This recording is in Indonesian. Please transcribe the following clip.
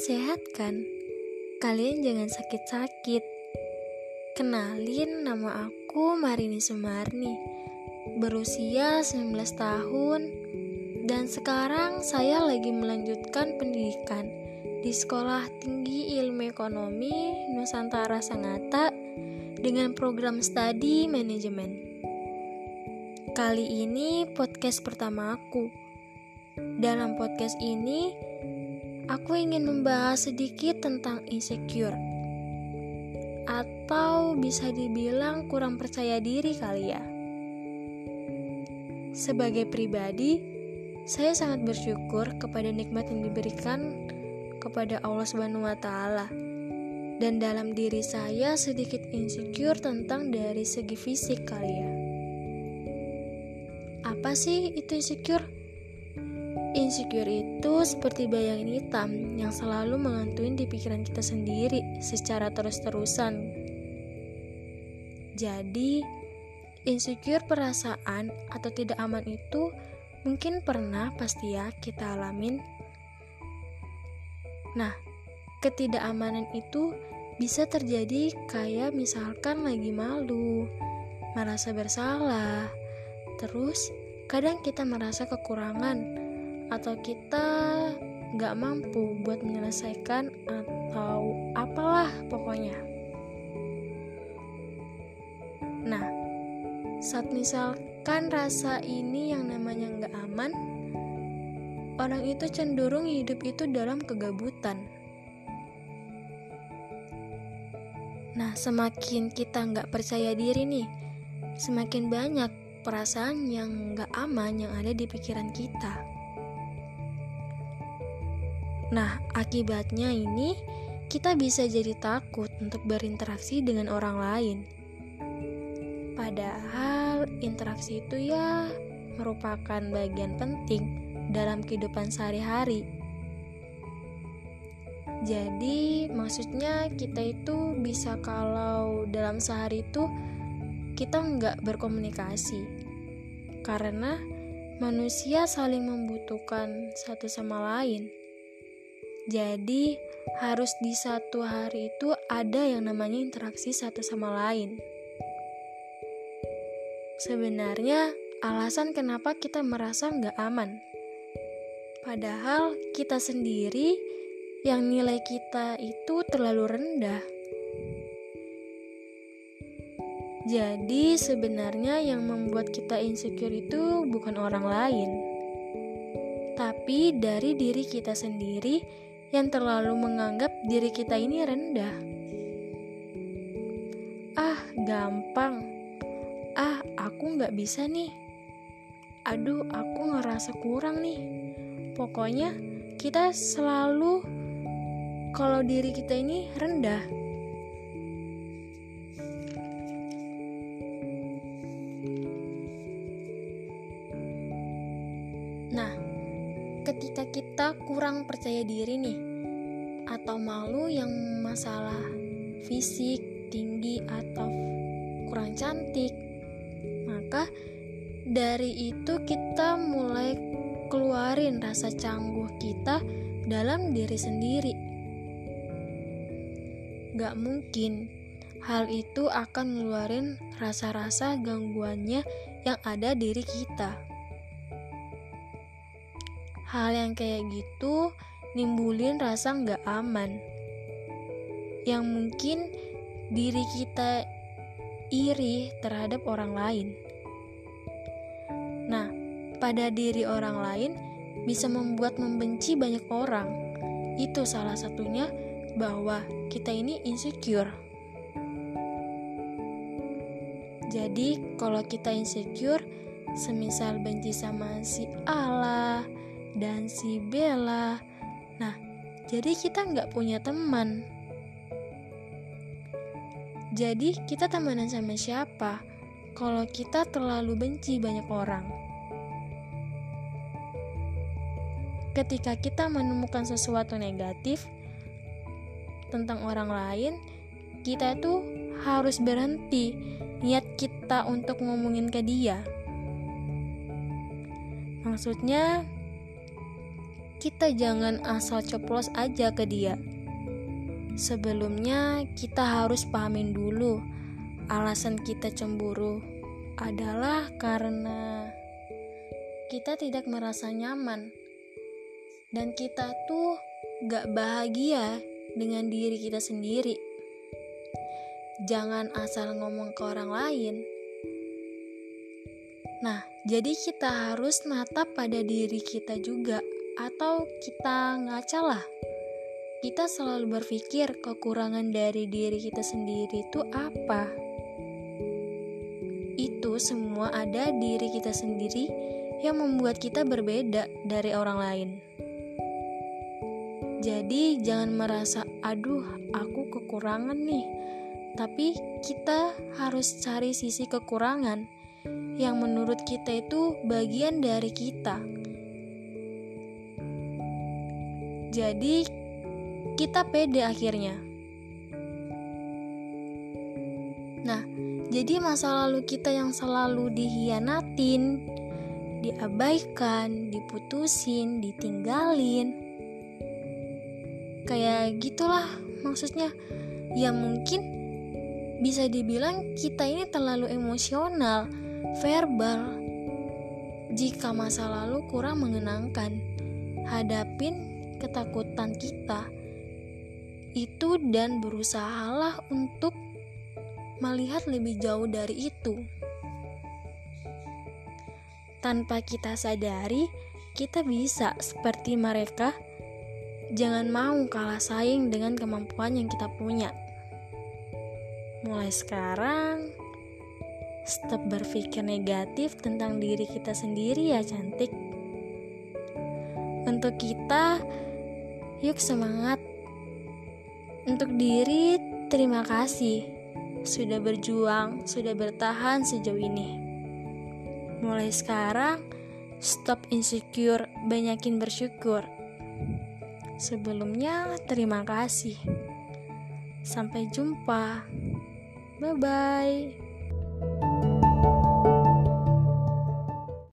sehat kan? Kalian jangan sakit-sakit. Kenalin nama aku Marini Sumarni. Berusia 19 tahun dan sekarang saya lagi melanjutkan pendidikan di Sekolah Tinggi Ilmu Ekonomi Nusantara Sangatta dengan program studi manajemen. Kali ini podcast pertama aku. Dalam podcast ini, aku ingin membahas sedikit tentang insecure. Atau bisa dibilang kurang percaya diri kali ya. Sebagai pribadi, saya sangat bersyukur kepada nikmat yang diberikan kepada Allah Subhanahu wa taala. Dan dalam diri saya sedikit insecure tentang dari segi fisik kali ya. Apa sih itu insecure? Insecure itu seperti bayangan hitam yang selalu mengantuin di pikiran kita sendiri secara terus-terusan. Jadi, insecure perasaan atau tidak aman itu mungkin pernah pasti ya kita alamin Nah, ketidakamanan itu bisa terjadi kayak misalkan lagi malu, merasa bersalah, terus kadang kita merasa kekurangan atau kita nggak mampu buat menyelesaikan atau apalah pokoknya. Nah, saat misalkan rasa ini yang namanya nggak aman, orang itu cenderung hidup itu dalam kegabutan. Nah, semakin kita nggak percaya diri nih, semakin banyak perasaan yang nggak aman yang ada di pikiran kita. Nah, akibatnya ini kita bisa jadi takut untuk berinteraksi dengan orang lain. Padahal interaksi itu ya merupakan bagian penting dalam kehidupan sehari-hari. Jadi, maksudnya kita itu bisa kalau dalam sehari itu kita nggak berkomunikasi, karena manusia saling membutuhkan satu sama lain. Jadi, harus di satu hari itu ada yang namanya interaksi satu sama lain. Sebenarnya, alasan kenapa kita merasa nggak aman Padahal kita sendiri yang nilai kita itu terlalu rendah. Jadi sebenarnya yang membuat kita insecure itu bukan orang lain. Tapi dari diri kita sendiri yang terlalu menganggap diri kita ini rendah. Ah, gampang. Ah, aku nggak bisa nih. Aduh, aku ngerasa kurang nih Pokoknya kita selalu kalau diri kita ini rendah. Ketika kita kurang percaya diri nih atau malu yang masalah fisik tinggi atau kurang cantik, maka dari itu kita mulai keluarin rasa cangguh kita dalam diri sendiri. Gak mungkin hal itu akan ngeluarin rasa-rasa gangguannya yang ada diri kita. Hal yang kayak gitu nimbulin rasa gak aman. Yang mungkin diri kita iri terhadap orang lain. Nah, pada diri orang lain bisa membuat membenci banyak orang. Itu salah satunya bahwa kita ini insecure. Jadi, kalau kita insecure, semisal benci sama si Allah dan si Bella, nah, jadi kita nggak punya teman. Jadi, kita temenan sama siapa? Kalau kita terlalu benci banyak orang. ketika kita menemukan sesuatu negatif tentang orang lain, kita itu harus berhenti niat kita untuk ngomongin ke dia. Maksudnya, kita jangan asal coplos aja ke dia. Sebelumnya, kita harus pahamin dulu alasan kita cemburu adalah karena kita tidak merasa nyaman dan kita tuh gak bahagia dengan diri kita sendiri. Jangan asal ngomong ke orang lain. Nah, jadi kita harus natap pada diri kita juga atau kita ngaca lah. Kita selalu berpikir kekurangan dari diri kita sendiri itu apa. Itu semua ada diri kita sendiri yang membuat kita berbeda dari orang lain. Jadi jangan merasa, aduh aku kekurangan nih. Tapi kita harus cari sisi kekurangan yang menurut kita itu bagian dari kita Jadi kita pede akhirnya. Nah, jadi masa lalu kita yang selalu dihianatin, diabaikan, diputusin, ditinggalin. Kayak gitulah maksudnya. Ya mungkin bisa dibilang kita ini terlalu emosional, verbal. Jika masa lalu kurang mengenangkan, hadapin ketakutan kita itu dan berusahalah untuk melihat lebih jauh dari itu. Tanpa kita sadari, kita bisa seperti mereka. Jangan mau kalah saing dengan kemampuan yang kita punya. Mulai sekarang, stop berpikir negatif tentang diri kita sendiri ya cantik. Untuk kita, Yuk semangat. Untuk diri, terima kasih sudah berjuang, sudah bertahan sejauh ini. Mulai sekarang, stop insecure, banyakin bersyukur. Sebelumnya, terima kasih. Sampai jumpa. Bye bye.